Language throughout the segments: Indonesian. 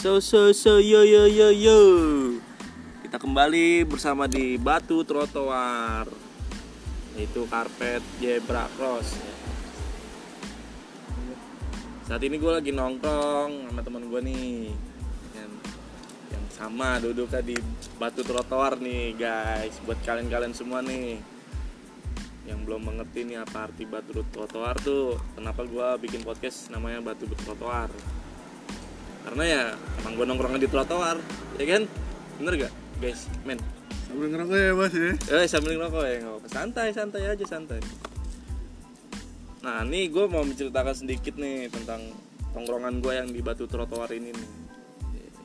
So so so yo yo yo yo. Kita kembali bersama di Batu Trotoar. Itu karpet zebra cross. Saat ini gue lagi nongkrong sama teman gue nih. Yang, yang sama duduknya di Batu Trotoar nih guys. Buat kalian-kalian semua nih yang belum mengerti nih apa arti batu trotoar tuh kenapa gue bikin podcast namanya batu trotoar karena ya emang gue nongkrong di trotoar ya kan? Bener gak guys? Men. Sambil ngerokok ya mas ya? Eh sambil ngerokok ya nggak apa santai santai aja santai. Nah ini gue mau menceritakan sedikit nih tentang tongkrongan gue yang di batu trotoar ini nih.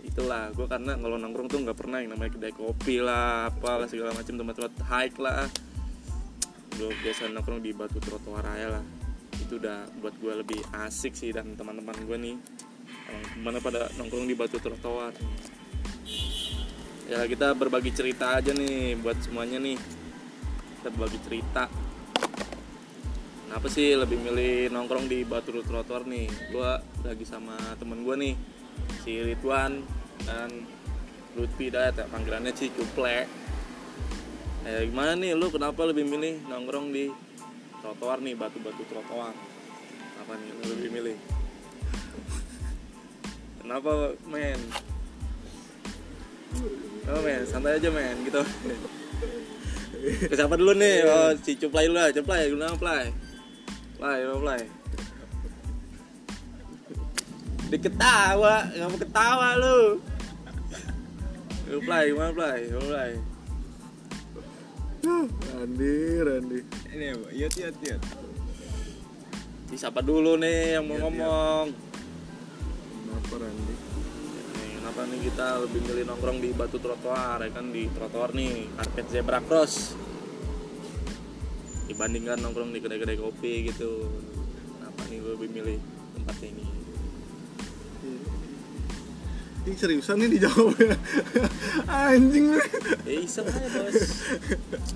Itulah gue karena kalau nongkrong tuh nggak pernah yang namanya kedai kopi lah apa segala macam tempat-tempat hike lah. Gue biasa nongkrong di batu trotoar aja lah. Itu udah buat gue lebih asik sih dan teman-teman gue nih mana pada nongkrong di batu trotoar. Ya kita berbagi cerita aja nih buat semuanya nih. Kita berbagi cerita. Kenapa sih lebih milih nongkrong di batu trotoar nih? Gue lagi sama temen gue nih si Ridwan dan Lutfi dah panggilannya si Cuple. Eh gimana nih? Lu kenapa lebih milih nongkrong di trotoar nih batu-batu trotoar? Apa nih? Lu lebih milih kenapa men? Oh men? Santai aja men gitu. Ke siapa dulu nih? Oh si cuplay dulu lah cuplay. Gimana play. Play mau play. Diketawa nggak mau ketawa lu? Lu play gimana play? Play. Randi Randi ini ya yut yut yut. Si siapa dulu nih yang mau Iya, ngomong? Kenapa Randi Nih, kenapa nih kita lebih milih nongkrong di batu trotoar ya kan di trotoar nih karpet zebra cross dibandingkan nongkrong di kedai-kedai kopi gitu. Kenapa nih lu lebih milih tempat ini? Ini seriusan nih dijawabnya Anjing lu Ya iseng aja bos.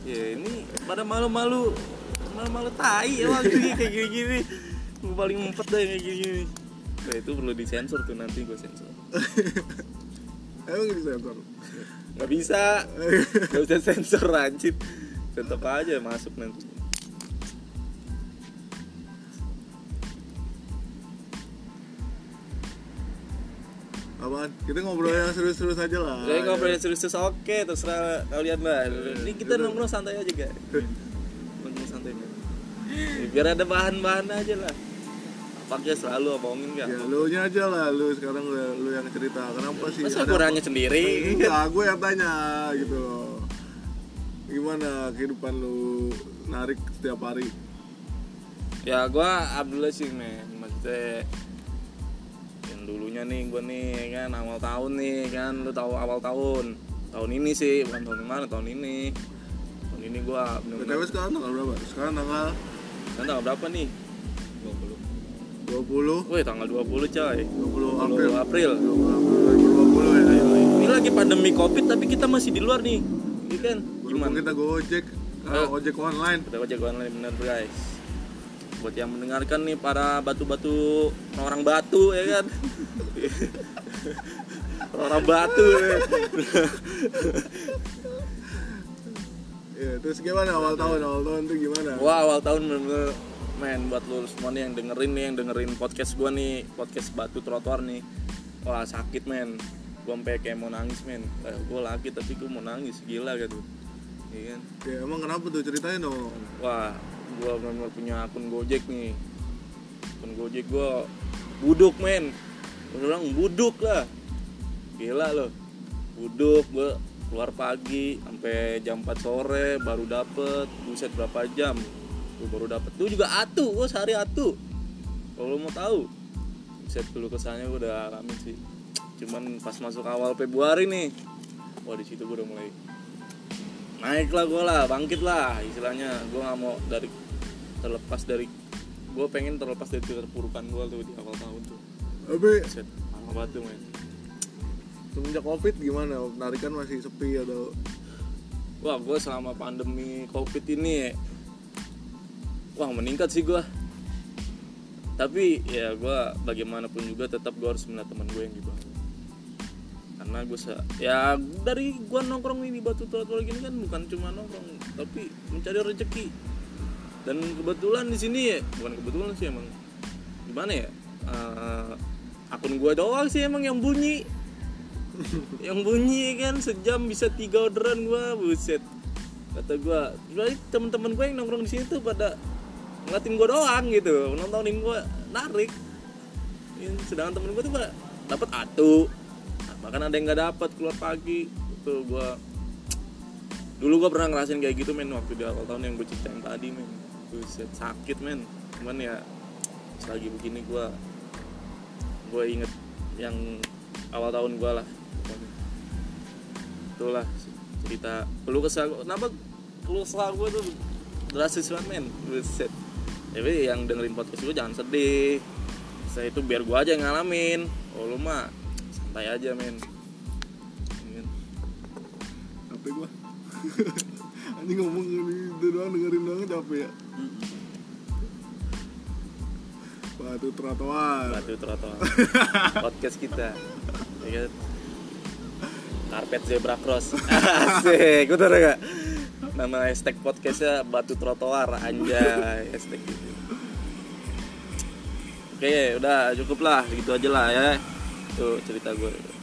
Ya ini pada malu-malu malu-malu tai ya waktu kayak gini-gini. Gue paling mumpet deh kayak gini-gini. Nah, itu perlu disensor tuh nanti gue sensor. Emang di sensor nggak bisa. Nggak bisa sensor anjir. Tetap aja masuk nanti. Apaan? Kita ngobrol yang serius-serius aja lah. Jadi ngobrol yang serius oke terserah kalian lah. Ini kita nongkrong santai aja guys. Nongkrong santai Ya, biar ada bahan-bahan aja lah pakai selalu omongin Ya gak lu nya aja lah, lu sekarang lu, lu yang cerita. Kenapa sih? masa nanya sendiri? Enggak, gue yang tanya gitu loh. Gimana kehidupan lu narik setiap hari? ya gue Abdullah sih men. Maksudnya yang dulunya nih gue nih ya kan awal tahun nih kan. Lu tahu awal tahun. Tahun ini sih bukan tahun kemarin tahun ini. Tahun ini gue bener-bener sekarang tanggal berapa? Sekarang tanggal kan tanggal berapa nih 20 Wih tanggal 20 coy. 20 April. April. April 2020 ya Ini lagi pandemi covid tapi kita masih di luar nih. Iya kan? Gimana? kita gojek Eh. ah, ojek online. Kita ojek online bener guys. Buat yang mendengarkan nih para batu-batu orang batu ya kan? Orang batu ya. Terus gimana awal tahun? Awal tahun tuh gimana? Wah awal tahun bener-bener men buat lu semua nih yang dengerin nih yang dengerin podcast gua nih podcast batu trotoar nih. Wah sakit men. Gua sampai kayak mau nangis men. Eh, gua laki tapi gua mau nangis. Gila gitu. Iya kan? Ya emang kenapa tuh? Ceritain dong. Wah gua benar punya akun gojek nih. Akun gojek gua buduk men. Orang buduk lah. Gila loh buduk gua keluar pagi sampai jam 4 sore baru dapet. Buset berapa jam? Gua baru dapet. Itu juga atu gua sehari atu. Kalau lu mau tahu buset dulu kesannya gua udah alamin sih. Cuman pas masuk awal Februari nih wah di situ gua udah mulai naik lah gue lah bangkit lah istilahnya. Gue nggak mau dari terlepas dari gue pengen terlepas dari keterpurukan gue tuh di awal tahun tuh. Tapi parah banget tuh men semenjak covid gimana? Penarikan masih sepi atau? Wah gue selama pandemi covid ini wah meningkat sih gue tapi ya gue bagaimanapun juga tetap gue harus melihat teman gue yang di bawah. Karena gue ya dari gue nongkrong nih di batu trotoar gini kan bukan cuma nongkrong tapi mencari rezeki. Dan kebetulan di sini ya bukan kebetulan sih emang. Gimana ya? Eh, akun gue doang sih emang yang bunyi yang bunyi kan sejam bisa tiga orderan gue buset. Kata gue jadi teman-teman gue yang nongkrong di sini tuh pada ngeliatin gue doang gitu nontonin gue narik. Sedangkan temen gue tuh pada dapat atu. Bahkan ada yang nggak dapat keluar pagi. Itu gue dulu gue pernah ngerasain kayak gitu men waktu di awal tahun yang gue ceritain tadi men. Buset sakit men. Cuman ya selagi begini gue gue inget yang awal tahun gue lah. Pokoknya itulah cerita kesah gua- kenapa keluh kesah gue tuh drastis banget men? Buset. Tapi yang dengerin podcast gue jangan sedih. Saya itu biar gue aja yang ngalamin. Oh lu mah santai aja men. HP gua. Anjing ngomong ini doang dengerin doang capek ya batu trotoar. Batu trotoar. Podcast kita. Ya kan? karpet zebra cross. Asik. Betul gak nama hashtag podcastnya batu trotoar anjay. Hashtag gitu. Oke udah cukup lah. Gitu aja lah ya. Tuh cerita gue